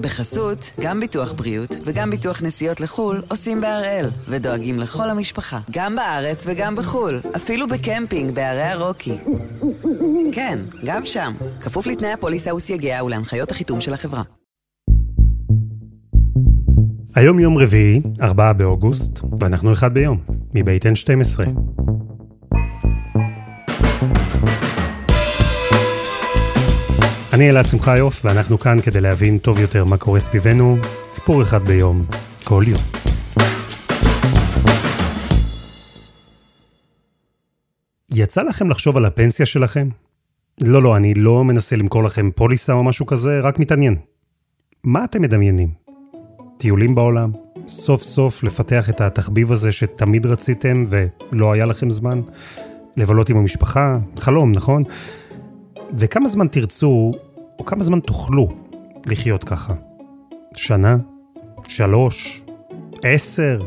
בחסות, גם ביטוח בריאות וגם ביטוח נסיעות לחו"ל עושים בהראל, ודואגים לכל המשפחה, גם בארץ וגם בחו"ל, אפילו בקמפינג בערי הרוקי. כן, גם שם, כפוף לתנאי הפוליסה וסייגיה ולהנחיות החיתום של החברה. היום יום רביעי, 4 באוגוסט, ואנחנו אחד ביום, מבית N12. אני אלעד שמחיוף, ואנחנו כאן כדי להבין טוב יותר מה קורה סביבנו, סיפור אחד ביום, כל יום. יצא לכם לחשוב על הפנסיה שלכם? לא, לא, אני לא מנסה למכור לכם פוליסה או משהו כזה, רק מתעניין. מה אתם מדמיינים? טיולים בעולם? סוף סוף לפתח את התחביב הזה שתמיד רציתם ולא היה לכם זמן? לבלות עם המשפחה? חלום, נכון? וכמה זמן תרצו, או כמה זמן תוכלו לחיות ככה? שנה? שלוש? עשר?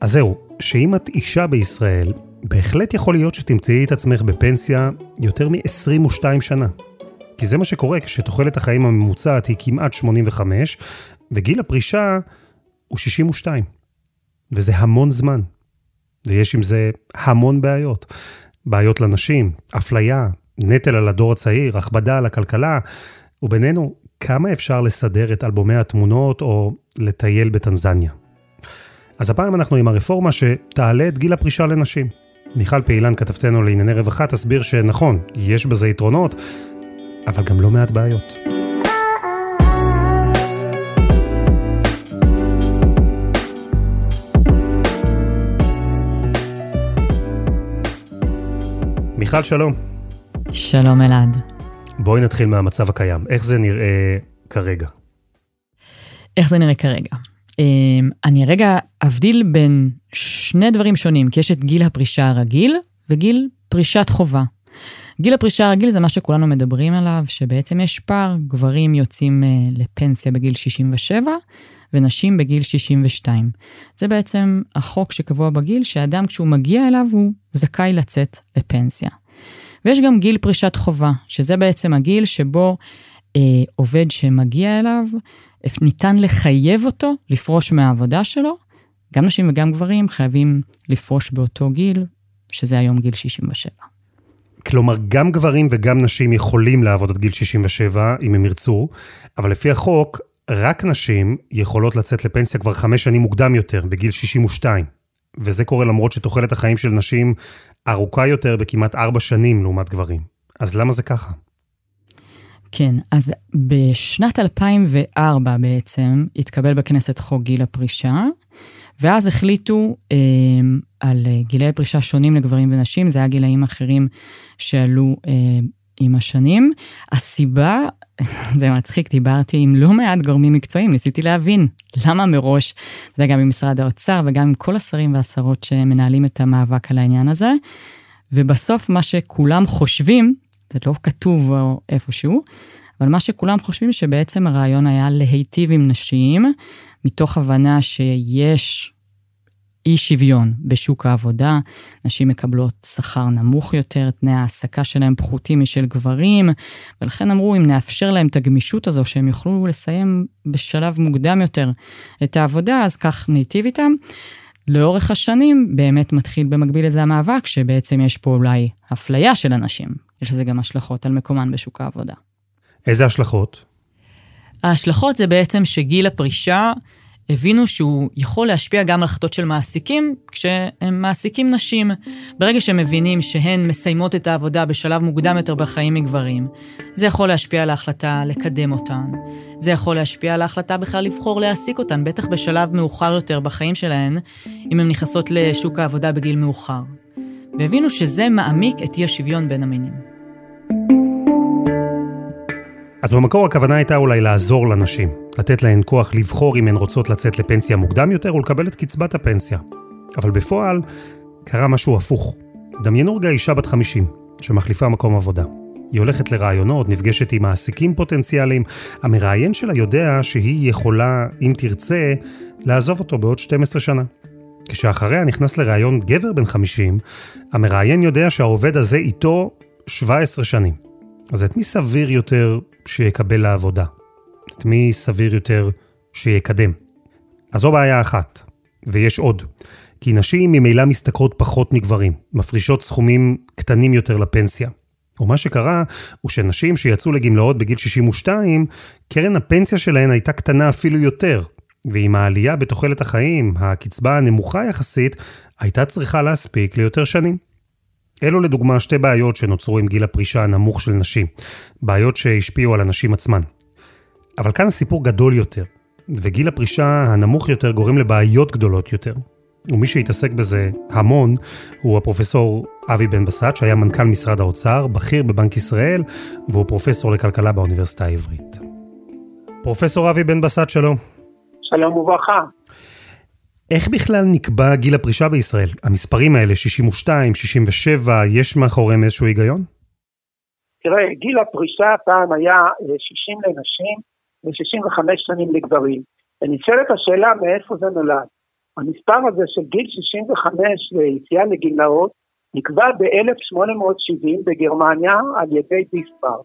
אז זהו, שאם את אישה בישראל, בהחלט יכול להיות שתמצאי את עצמך בפנסיה יותר מ-22 שנה. כי זה מה שקורה כשתוחלת החיים הממוצעת היא כמעט 85, וגיל הפרישה הוא 62. וזה המון זמן. ויש עם זה המון בעיות. בעיות לנשים, אפליה, נטל על הדור הצעיר, הכבדה על הכלכלה, ובינינו, כמה אפשר לסדר את אלבומי התמונות או לטייל בטנזניה. אז הפעם אנחנו עם הרפורמה שתעלה את גיל הפרישה לנשים. מיכל פעילן, כתבתנו לענייני רווחה, תסביר שנכון, יש בזה יתרונות, אבל גם לא מעט בעיות. מיכל, שלום. שלום אלעד. בואי נתחיל מהמצב הקיים. איך זה נראה כרגע? איך זה נראה כרגע? אמ, אני רגע אבדיל בין שני דברים שונים, כי יש את גיל הפרישה הרגיל וגיל פרישת חובה. גיל הפרישה הרגיל זה מה שכולנו מדברים עליו, שבעצם יש פער, גברים יוצאים אה, לפנסיה בגיל 67 ונשים בגיל 62. זה בעצם החוק שקבוע בגיל, שאדם כשהוא מגיע אליו הוא זכאי לצאת לפנסיה. ויש גם גיל פרישת חובה, שזה בעצם הגיל שבו אה, עובד שמגיע אליו, ניתן לחייב אותו לפרוש מהעבודה שלו. גם נשים וגם גברים חייבים לפרוש באותו גיל, שזה היום גיל 67. כלומר, גם גברים וגם נשים יכולים לעבוד עד גיל 67, אם הם ירצו, אבל לפי החוק, רק נשים יכולות לצאת לפנסיה כבר חמש שנים מוקדם יותר, בגיל 62. וזה קורה למרות שתוחלת החיים של נשים ארוכה יותר בכמעט ארבע שנים לעומת גברים. אז למה זה ככה? כן, אז בשנת 2004 בעצם התקבל בכנסת חוק גיל הפרישה, ואז החליטו אה, על גילי פרישה שונים לגברים ונשים, זה היה גילאים אחרים שעלו אה, עם השנים. הסיבה, זה מצחיק, דיברתי עם לא מעט גורמים מקצועיים, ניסיתי להבין למה מראש, זה גם עם משרד האוצר וגם עם כל השרים והשרות שמנהלים את המאבק על העניין הזה. ובסוף מה שכולם חושבים, זה לא כתוב איפשהו, אבל מה שכולם חושבים שבעצם הרעיון היה להיטיב עם נשים, מתוך הבנה שיש אי שוויון בשוק העבודה, נשים מקבלות שכר נמוך יותר, תנאי ההעסקה שלהם פחותים משל גברים, ולכן אמרו, אם נאפשר להם את הגמישות הזו, שהם יוכלו לסיים בשלב מוקדם יותר את העבודה, אז כך ניטיב איתם. לאורך השנים באמת מתחיל במקביל לזה המאבק, שבעצם יש פה אולי אפליה של אנשים. יש לזה גם השלכות על מקומן בשוק העבודה. איזה השלכות? ההשלכות זה בעצם שגיל הפרישה הבינו שהוא יכול להשפיע גם על החלטות של מעסיקים כשהם מעסיקים נשים. ברגע שהם מבינים שהן מסיימות את העבודה בשלב מוקדם יותר בחיים מגברים, זה יכול להשפיע על ההחלטה לקדם אותן. זה יכול להשפיע על ההחלטה בכלל לבחור להעסיק אותן, בטח בשלב מאוחר יותר בחיים שלהן, אם הן נכנסות לשוק העבודה בגיל מאוחר. והבינו שזה מעמיק את אי השוויון בין המינים. אז במקור הכוונה הייתה אולי לעזור לנשים, לתת להן כוח לבחור אם הן רוצות לצאת לפנסיה מוקדם יותר ולקבל את קצבת הפנסיה. אבל בפועל קרה משהו הפוך. דמיינו רגע אישה בת 50, שמחליפה מקום עבודה. היא הולכת לרעיונות, נפגשת עם מעסיקים פוטנציאליים. המראיין שלה יודע שהיא יכולה, אם תרצה, לעזוב אותו בעוד 12 שנה. כשאחריה נכנס לראיון גבר בן 50, המראיין יודע שהעובד הזה איתו 17 שנים. אז את מי סביר יותר שיקבל לעבודה? את מי סביר יותר שיקדם. אז זו בעיה אחת, ויש עוד. כי נשים ממילא משתכרות פחות מגברים, מפרישות סכומים קטנים יותר לפנסיה. ומה שקרה הוא שנשים שיצאו לגמלאות בגיל 62, קרן הפנסיה שלהן הייתה קטנה אפילו יותר. ועם העלייה בתוחלת החיים, הקצבה הנמוכה יחסית, הייתה צריכה להספיק ליותר שנים. אלו לדוגמה שתי בעיות שנוצרו עם גיל הפרישה הנמוך של נשים. בעיות שהשפיעו על הנשים עצמן. אבל כאן הסיפור גדול יותר, וגיל הפרישה הנמוך יותר גורם לבעיות גדולות יותר. ומי שהתעסק בזה המון הוא הפרופסור אבי בן בסט, שהיה מנכ"ל משרד האוצר, בכיר בבנק ישראל, והוא פרופסור לכלכלה באוניברסיטה העברית. פרופסור אבי בן בסט, שלום. שלום וברכה. איך בכלל נקבע גיל הפרישה בישראל? המספרים האלה, 62, 67, יש מאחוריהם איזשהו היגיון? תראה, גיל הפרישה פעם היה 60 אה, לנשים ו-65 שנים לגברים. ונשאלת השאלה מאיפה זה נולד. המספר הזה של גיל 65 ויציאה לגמלאות נקבע ב-1870 בגרמניה על ידי ביספר.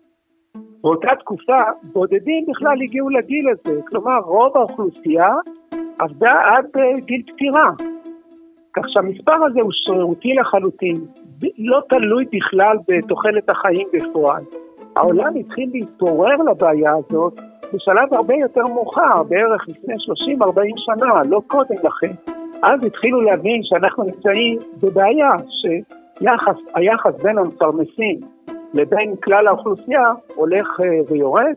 באותה תקופה בודדים בכלל הגיעו לגיל הזה, כלומר רוב האוכלוסייה עבדה עד uh, גיל פטירה. כך שהמספר הזה הוא שרירותי לחלוטין, לא תלוי בכלל בתוחלת החיים בפועל. העולם התחיל להתעורר לבעיה הזאת בשלב הרבה יותר מאוחר, בערך לפני 30-40 שנה, לא קודם לכן. אז התחילו להבין שאנחנו נמצאים בבעיה, שהיחס בין המפרנסים לבין כלל האוכלוסייה הולך אה, ויורד,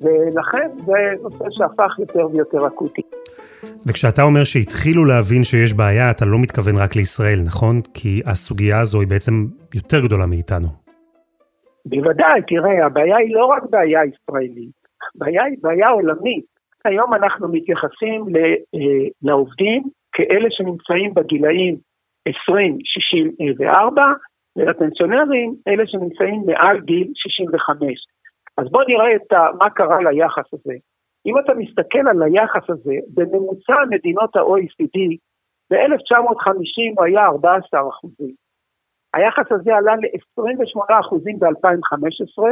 ולכן זה נושא שהפך יותר ויותר אקוטי. וכשאתה אומר שהתחילו להבין שיש בעיה, אתה לא מתכוון רק לישראל, נכון? כי הסוגיה הזו היא בעצם יותר גדולה מאיתנו. בוודאי, תראה, הבעיה היא לא רק בעיה ישראלית, הבעיה היא בעיה עולמית. היום אנחנו מתייחסים אה, לעובדים כאלה שנמצאים בגילאים 20-64, ולפנסיונרים אלה שנמצאים מעל גיל 65. אז בואו נראה את ה, מה קרה ליחס הזה. אם אתה מסתכל על היחס הזה, בממוצע מדינות ה-OECD, ב-1950 הוא היה 14 אחוזים. היחס הזה עלה ל-28 אחוזים ב-2015,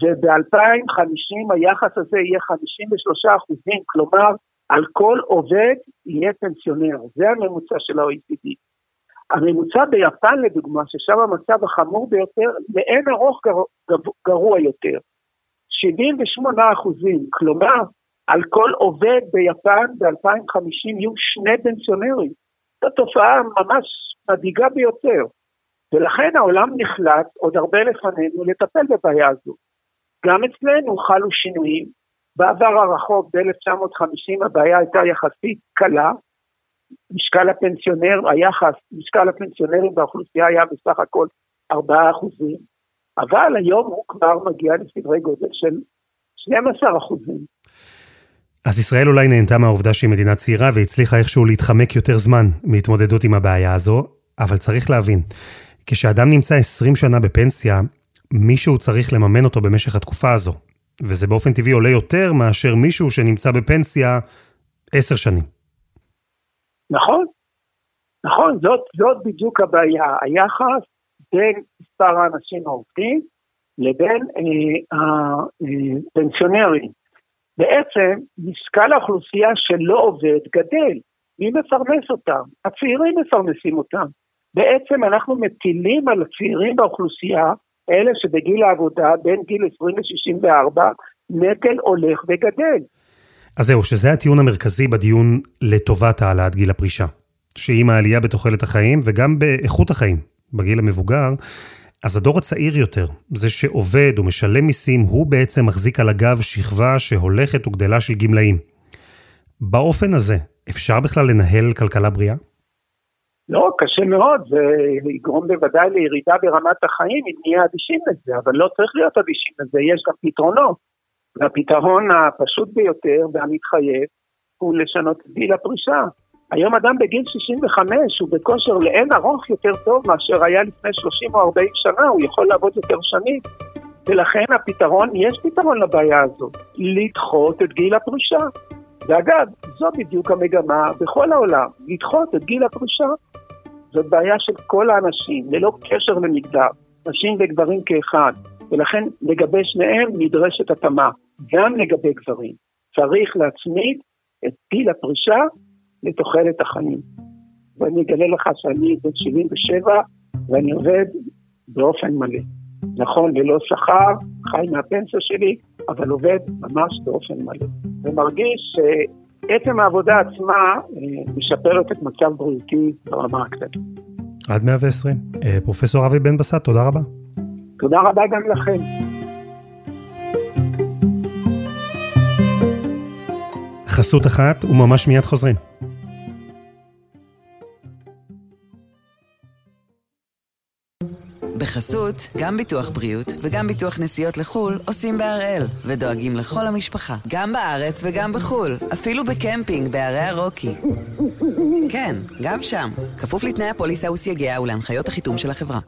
וב-2050 היחס הזה יהיה 53 אחוזים, כלומר, על כל עובד יהיה פנסיונר. זה הממוצע של ה-OECD. הממוצע ביפן לדוגמה, ששם המצב החמור ביותר, לאין ארוך גר, גרוע יותר. 78 אחוזים, כלומר, על כל עובד ביפן ב-2050 יהיו שני פנסיונרים. זו תופעה ממש מדאיגה ביותר. ולכן העולם נחלט עוד הרבה לפנינו לטפל בבעיה הזו. גם אצלנו חלו שינויים. בעבר הרחוק, ב-1950, הבעיה הייתה יחסית קלה, משקל הפנסיונר, היחס, משקל הפנסיונרים באוכלוסייה היה בסך הכל 4 אחוזים, אבל היום הוא כבר מגיע לסדרי גודל של 12 אחוזים. אז ישראל אולי נהנתה מהעובדה שהיא מדינה צעירה והצליחה איכשהו להתחמק יותר זמן מהתמודדות עם הבעיה הזו, אבל צריך להבין, כשאדם נמצא 20 שנה בפנסיה, מישהו צריך לממן אותו במשך התקופה הזו, וזה באופן טבעי עולה יותר מאשר מישהו שנמצא בפנסיה 10 שנים. נכון, נכון, זאת, זאת בדיוק הבעיה, היחס בין מספר האנשים העובדים לבין אה, הפנסיונרים. בעצם משקל האוכלוסייה שלא עובד גדל. מי מפרנס אותם? הצעירים מפרנסים אותם. בעצם אנחנו מטילים על הצעירים באוכלוסייה, אלה שבגיל העבודה בין גיל 20 ל-64, נטל הולך וגדל. אז זהו, שזה הטיעון המרכזי בדיון לטובת העלאת גיל הפרישה. שעם העלייה בתוחלת החיים וגם באיכות החיים בגיל המבוגר, אז הדור הצעיר יותר, זה שעובד ומשלם מיסים, הוא בעצם מחזיק על הגב שכבה שהולכת וגדלה של גמלאים. באופן הזה, אפשר בכלל לנהל כלכלה בריאה? לא, קשה מאוד, זה יגרום בוודאי לירידה ברמת החיים אם נהיה אדישים לזה, אבל לא צריך להיות אדישים לזה, יש גם פתרונות. והפתרון הפשוט ביותר והמתחייב הוא לשנות את גיל הפרישה. היום אדם בגיל 65 הוא בכושר לאין ארוך יותר טוב מאשר היה לפני 30 או 40 שנה, הוא יכול לעבוד יותר שנים. ולכן הפתרון, יש פתרון לבעיה הזאת, לדחות את גיל הפרישה. ואגב, זו בדיוק המגמה בכל העולם, לדחות את גיל הפרישה. זאת בעיה של כל האנשים, ללא קשר למגדר, נשים וגברים כאחד, ולכן לגבי שניהם נדרשת התאמה. גם לגבי גברים. צריך להצמיד את גיל הפרישה לתוחלת החיים. ואני אגלה לך שאני בן 77 ואני עובד באופן מלא. נכון, ללא שכר, חי מהפנסיה שלי, אבל עובד ממש באופן מלא. ומרגיש שעצם העבודה עצמה אה, משפרת את מצב בריאותי ברמה הכללית. עד 120. אה, פרופסור אבי בן בסט, תודה רבה. תודה רבה גם לכם. חסות אחת וממש מיד חוזרים. בחסות, גם ביטוח בריאות וגם ביטוח נסיעות לחו"ל עושים בהראל, ודואגים לכל המשפחה, גם בארץ וגם בחו"ל, אפילו בקמפינג בערי הרוקי. כן, גם שם, כפוף לתנאי הפוליסה וסייגיה ולהנחיות החיתום של החברה.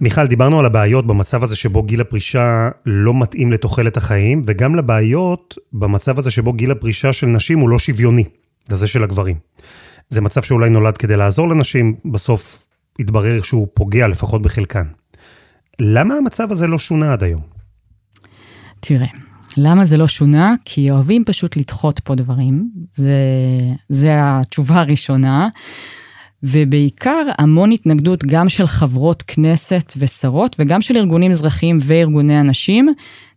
מיכל, דיברנו על הבעיות במצב הזה שבו גיל הפרישה לא מתאים לתוחלת החיים, וגם לבעיות במצב הזה שבו גיל הפרישה של נשים הוא לא שוויוני, לזה של הגברים. זה מצב שאולי נולד כדי לעזור לנשים, בסוף התברר שהוא פוגע לפחות בחלקן. למה המצב הזה לא שונה עד היום? תראה, למה זה לא שונה? כי אוהבים פשוט לדחות פה דברים. זה, זה התשובה הראשונה. ובעיקר המון התנגדות גם של חברות כנסת ושרות, וגם של ארגונים אזרחיים וארגוני הנשים,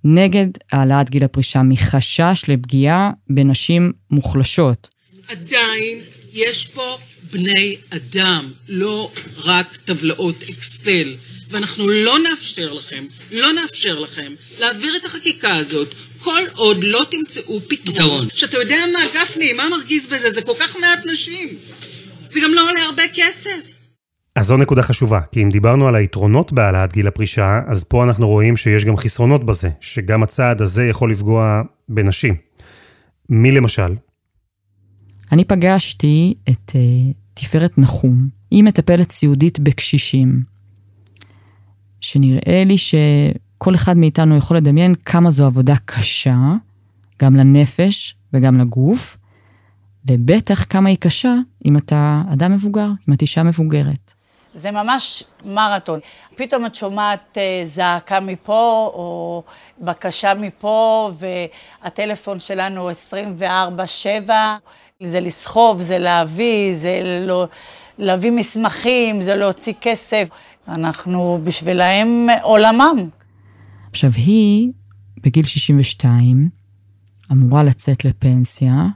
נגד העלאת גיל הפרישה, מחשש לפגיעה בנשים מוחלשות. עדיין יש פה בני אדם, לא רק טבלאות אקסל. ואנחנו לא נאפשר לכם, לא נאפשר לכם להעביר את החקיקה הזאת כל עוד לא תמצאו פתרון. שאתה יודע מה, גפני, מה מרגיז בזה? זה כל כך מעט נשים. זה גם לא עולה הרבה כסף. אז זו נקודה חשובה, כי אם דיברנו על היתרונות בהעלאת גיל הפרישה, אז פה אנחנו רואים שיש גם חסרונות בזה, שגם הצעד הזה יכול לפגוע בנשים. מי למשל? אני פגשתי את uh, תפארת נחום. היא מטפלת סיעודית בקשישים, שנראה לי שכל אחד מאיתנו יכול לדמיין כמה זו עבודה קשה, גם לנפש וגם לגוף, ובטח כמה היא קשה אם אתה אדם מבוגר, אם את אישה מבוגרת. זה ממש מרתון. פתאום את שומעת אה, זעקה מפה, או בקשה מפה, והטלפון שלנו 24-7. זה לסחוב, זה להביא, זה לא, להביא מסמכים, זה להוציא כסף. אנחנו בשבילהם עולמם. עכשיו, היא, בגיל 62, אמורה לצאת לפנסיה,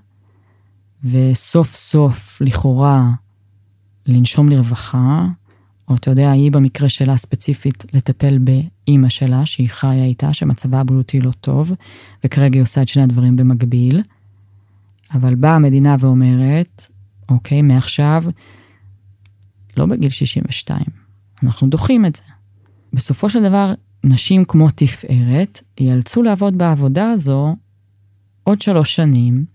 וסוף סוף, לכאורה, לנשום לרווחה, או אתה יודע, היא במקרה שלה ספציפית לטפל באימא שלה, שהיא חיה איתה, שמצבה הבריאותי לא טוב, וכרגע היא עושה את שני הדברים במקביל. אבל באה המדינה ואומרת, אוקיי, מעכשיו, לא בגיל 62, אנחנו דוחים את זה. בסופו של דבר, נשים כמו תפארת ייאלצו לעבוד בעבודה הזו עוד שלוש שנים,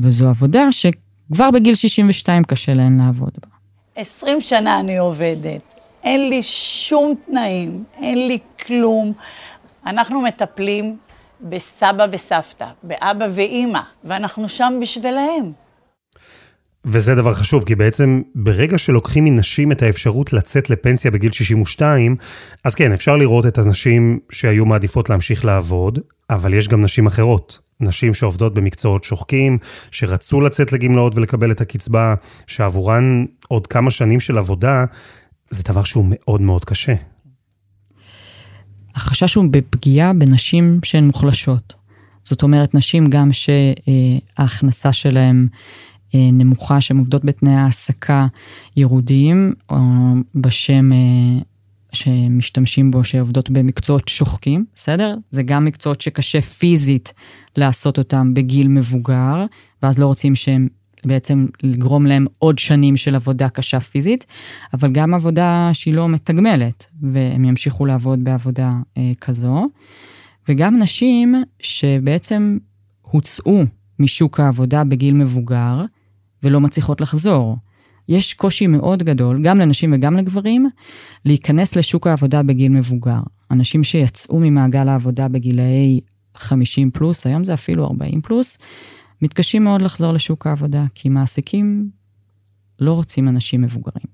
וזו עבודה שכבר בגיל 62 קשה להן לעבוד בה. 20 שנה אני עובדת, אין לי שום תנאים, אין לי כלום. אנחנו מטפלים בסבא וסבתא, באבא ואימא, ואנחנו שם בשבילהם. וזה דבר חשוב, כי בעצם ברגע שלוקחים מנשים את האפשרות לצאת לפנסיה בגיל 62, אז כן, אפשר לראות את הנשים שהיו מעדיפות להמשיך לעבוד, אבל יש גם נשים אחרות. נשים שעובדות במקצועות שוחקים, שרצו לצאת לגמלאות ולקבל את הקצבה, שעבורן עוד כמה שנים של עבודה, זה דבר שהוא מאוד מאוד קשה. החשש הוא בפגיעה בנשים שהן מוחלשות. זאת אומרת, נשים גם שההכנסה שלהן אה, נמוכה, שהן עובדות בתנאי העסקה ירודים, או בשם אה, שמשתמשים בו, שעובדות במקצועות שוחקים, בסדר? זה גם מקצועות שקשה פיזית לעשות אותם בגיל מבוגר, ואז לא רוצים שהם בעצם לגרום להם עוד שנים של עבודה קשה פיזית, אבל גם עבודה שהיא לא מתגמלת, והם ימשיכו לעבוד בעבודה אה, כזו. וגם נשים שבעצם הוצאו משוק העבודה בגיל מבוגר, ולא מצליחות לחזור. יש קושי מאוד גדול, גם לנשים וגם לגברים, להיכנס לשוק העבודה בגיל מבוגר. אנשים שיצאו ממעגל העבודה בגילאי 50 פלוס, היום זה אפילו 40 פלוס, מתקשים מאוד לחזור לשוק העבודה, כי מעסיקים לא רוצים אנשים מבוגרים.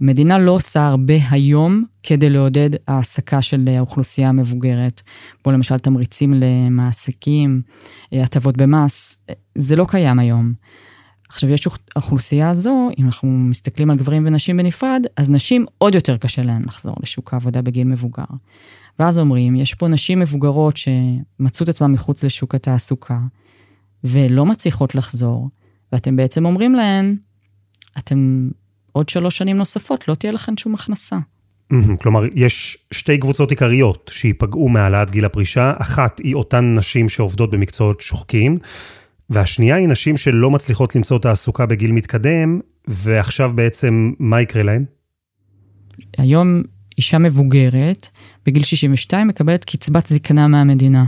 מדינה לא עושה הרבה היום כדי לעודד העסקה של האוכלוסייה המבוגרת. פה למשל תמריצים למעסיקים, הטבות במס, זה לא קיים היום. עכשיו, יש האוכלוסייה הזו, אם אנחנו מסתכלים על גברים ונשים בנפרד, אז נשים עוד יותר קשה להן לחזור לשוק העבודה בגיל מבוגר. ואז אומרים, יש פה נשים מבוגרות שמצאו את עצמן מחוץ לשוק התעסוקה, ולא מצליחות לחזור, ואתם בעצם אומרים להן, אתם עוד שלוש שנים נוספות, לא תהיה לכם שום הכנסה. כלומר, יש שתי קבוצות עיקריות שייפגעו מהעלאת גיל הפרישה. אחת היא אותן נשים שעובדות במקצועות שוחקים, והשנייה היא נשים שלא מצליחות למצוא תעסוקה בגיל מתקדם, ועכשיו בעצם, מה יקרה להן? היום אישה מבוגרת, בגיל 62, מקבלת קצבת זקנה מהמדינה.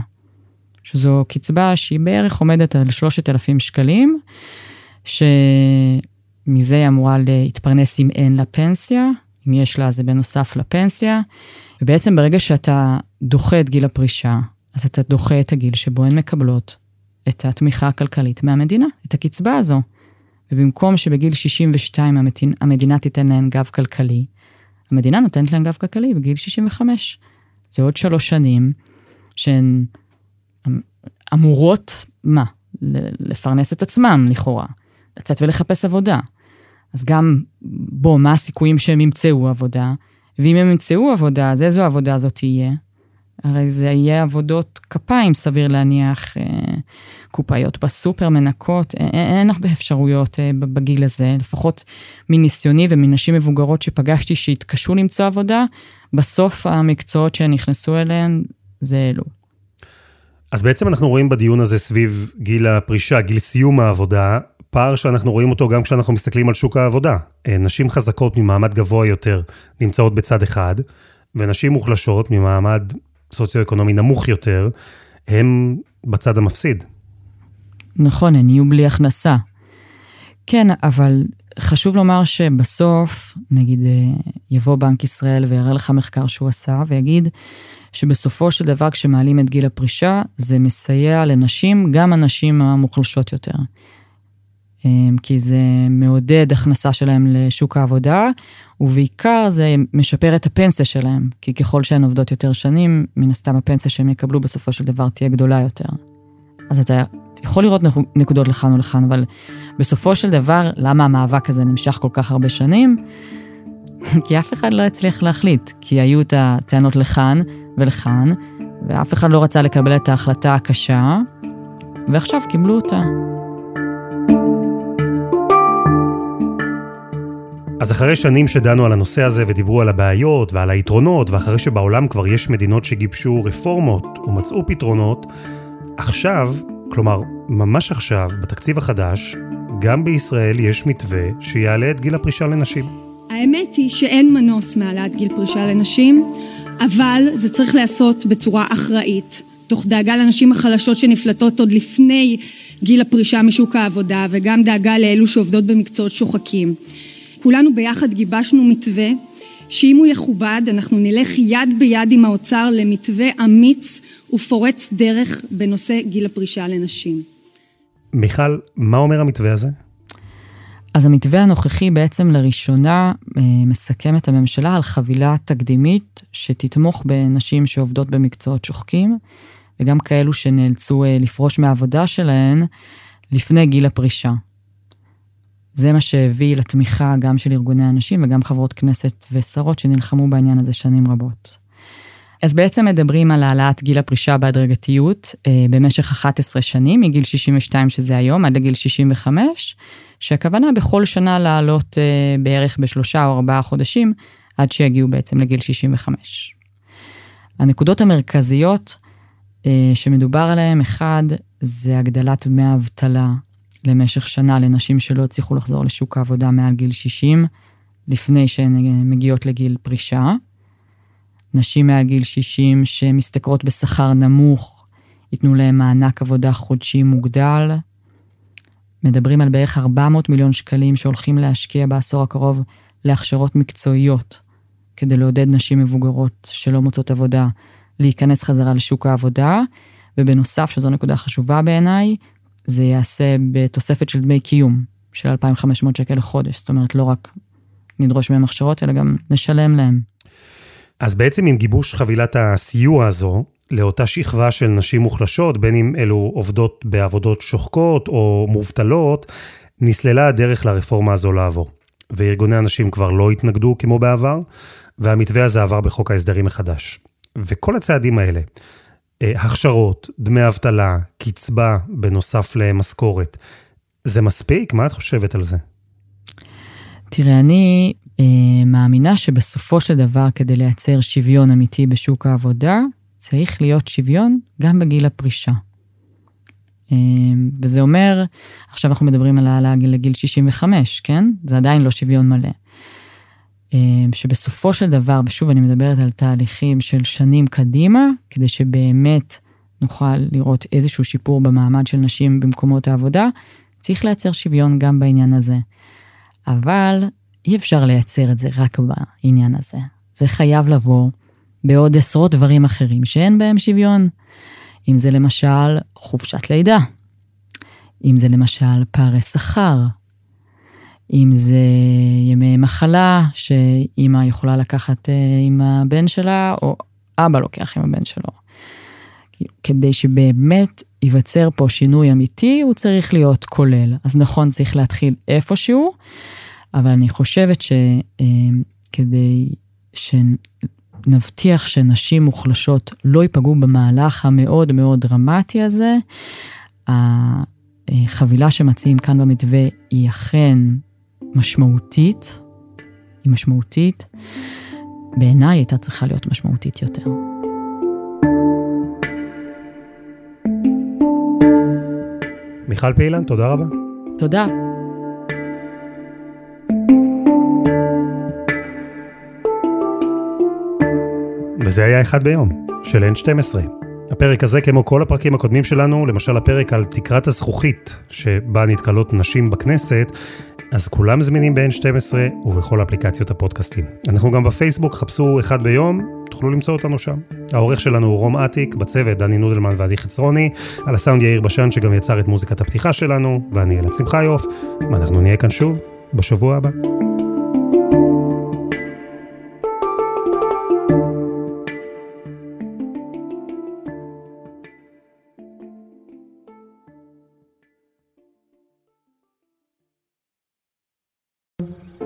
שזו קצבה שהיא בערך עומדת על 3,000 שקלים, שמזה היא אמורה להתפרנס אם אין לה פנסיה, אם יש לה זה בנוסף לפנסיה, ובעצם ברגע שאתה דוחה את גיל הפרישה, אז אתה דוחה את הגיל שבו הן מקבלות את התמיכה הכלכלית מהמדינה, את הקצבה הזו. ובמקום שבגיל 62 המדינה, המדינה תיתן להן גב כלכלי, המדינה נותנת להן גב כלכלי בגיל 65. זה עוד שלוש שנים שהן אמורות, מה? לפרנס את עצמם לכאורה, לצאת ולחפש עבודה. אז גם, בוא, מה הסיכויים שהם ימצאו עבודה? ואם הם ימצאו עבודה, אז איזו עבודה זאת תהיה? הרי זה יהיה עבודות כפיים, סביר להניח, אה, קופאיות בסופר, מנקות, אין, אין הרבה אפשרויות אה, בגיל הזה, לפחות מניסיוני ומנשים מבוגרות שפגשתי שהתקשו למצוא עבודה, בסוף המקצועות שנכנסו אליהן זה אלו. אז בעצם אנחנו רואים בדיון הזה סביב גיל הפרישה, גיל סיום העבודה, פער שאנחנו רואים אותו גם כשאנחנו מסתכלים על שוק העבודה. אה, נשים חזקות ממעמד גבוה יותר נמצאות בצד אחד, ונשים מוחלשות ממעמד סוציו-אקונומי נמוך יותר, הם בצד המפסיד. נכון, הן יהיו בלי הכנסה. כן, אבל חשוב לומר שבסוף, נגיד, אה, יבוא בנק ישראל ויראה לך מחקר שהוא עשה, ויגיד שבסופו של דבר, כשמעלים את גיל הפרישה, זה מסייע לנשים, גם הנשים המוחלשות יותר. אמ, כי זה מעודד הכנסה שלהם לשוק העבודה, ובעיקר זה משפר את הפנסיה שלהם, כי ככל שהן עובדות יותר שנים, מן הסתם הפנסיה שהם יקבלו בסופו של דבר תהיה גדולה יותר. אז אתה יכול לראות נקודות לכאן ולכאן, אבל בסופו של דבר, למה המאבק הזה נמשך כל כך הרבה שנים? כי אף אחד לא הצליח להחליט, כי היו את הטענות לכאן ולכאן, ואף אחד לא רצה לקבל את ההחלטה הקשה, ועכשיו קיבלו אותה. אז אחרי שנים שדנו על הנושא הזה ודיברו על הבעיות ועל היתרונות, ואחרי שבעולם כבר יש מדינות שגיבשו רפורמות ומצאו פתרונות, עכשיו, כלומר, ממש עכשיו, בתקציב החדש, גם בישראל יש מתווה שיעלה את גיל הפרישה לנשים. האמת היא שאין מנוס מהעלאת גיל פרישה לנשים, אבל זה צריך להיעשות בצורה אחראית, תוך דאגה לנשים החלשות שנפלטות עוד לפני גיל הפרישה משוק העבודה, וגם דאגה לאלו שעובדות במקצועות שוחקים. כולנו ביחד גיבשנו מתווה שאם הוא יכובד אנחנו נלך יד ביד עם האוצר למתווה אמיץ ופורץ דרך בנושא גיל הפרישה לנשים. מיכל, מה אומר המתווה הזה? אז המתווה הנוכחי בעצם לראשונה אה, מסכם את הממשלה על חבילה תקדימית שתתמוך בנשים שעובדות במקצועות שוחקים, וגם כאלו שנאלצו אה, לפרוש מהעבודה שלהן לפני גיל הפרישה. זה מה שהביא לתמיכה גם של ארגוני הנשים וגם חברות כנסת ושרות שנלחמו בעניין הזה שנים רבות. אז בעצם מדברים על העלאת גיל הפרישה בהדרגתיות אה, במשך 11 שנים, מגיל 62 שזה היום עד לגיל 65, שהכוונה בכל שנה לעלות אה, בערך בשלושה או ארבעה חודשים, עד שיגיעו בעצם לגיל 65. הנקודות המרכזיות אה, שמדובר עליהן, אחד, זה הגדלת דמי האבטלה למשך שנה לנשים שלא הצליחו לחזור לשוק העבודה מעל גיל 60, לפני שהן אה, מגיעות לגיל פרישה. נשים מעל גיל 60 שמשתכרות בשכר נמוך, ייתנו להן מענק עבודה חודשי מוגדל. מדברים על בערך 400 מיליון שקלים שהולכים להשקיע בעשור הקרוב להכשרות מקצועיות, כדי לעודד נשים מבוגרות שלא מוצאות עבודה להיכנס חזרה לשוק העבודה. ובנוסף, שזו נקודה חשובה בעיניי, זה ייעשה בתוספת של דמי קיום של 2,500 שקל לחודש, זאת אומרת לא רק נדרוש מהם הכשרות, אלא גם נשלם להם. אז בעצם עם גיבוש חבילת הסיוע הזו, לאותה שכבה של נשים מוחלשות, בין אם אלו עובדות בעבודות שוחקות או מובטלות, נסללה הדרך לרפורמה הזו לעבור. וארגוני הנשים כבר לא התנגדו כמו בעבר, והמתווה הזה עבר בחוק ההסדרים מחדש. וכל הצעדים האלה, אה, הכשרות, דמי אבטלה, קצבה בנוסף למשכורת, זה מספיק? מה את חושבת על זה? תראה, אני מאמינה שבסופו של דבר, כדי לייצר שוויון אמיתי בשוק העבודה, צריך להיות שוויון גם בגיל הפרישה. אה, וזה אומר, עכשיו אנחנו מדברים על העלאה לגיל 65, כן? זה עדיין לא שוויון מלא. אה, שבסופו של דבר, ושוב אני מדברת על תהליכים של שנים קדימה, כדי שבאמת נוכל לראות איזשהו שיפור במעמד של נשים במקומות העבודה, צריך לייצר שוויון גם בעניין הזה. אבל אי אפשר לייצר את זה רק בעניין הזה. זה חייב לבוא בעוד עשרות דברים אחרים שאין בהם שוויון. אם זה למשל חופשת לידה, אם זה למשל פערי שכר, אם זה ימי מחלה שאימא יכולה לקחת אה, עם הבן שלה, או אבא לוקח עם הבן שלו. כדי שבאמת ייווצר פה שינוי אמיתי, הוא צריך להיות כולל. אז נכון, צריך להתחיל איפשהו, אבל אני חושבת שכדי אה, שנבטיח שנשים מוחלשות לא ייפגעו במהלך המאוד מאוד דרמטי הזה, החבילה שמציעים כאן במתווה היא אכן משמעותית, היא משמעותית. בעיניי הייתה צריכה להיות משמעותית יותר. מיכל פעילן, תודה רבה. תודה. וזה היה אחד ביום, של N12. הפרק הזה, כמו כל הפרקים הקודמים שלנו, למשל הפרק על תקרת הזכוכית, שבה נתקלות נשים בכנסת, אז כולם זמינים ב-N12 ובכל אפליקציות הפודקאסטים. אנחנו גם בפייסבוק, חפשו אחד ביום, תוכלו למצוא אותנו שם. העורך שלנו הוא רום אטיק, בצוות דני נודלמן ועדי חצרוני, על הסאונד יאיר בשן שגם יצר את מוזיקת הפתיחה שלנו, ואני אלעד שמחיוף, ואנחנו נהיה כאן שוב בשבוע הבא.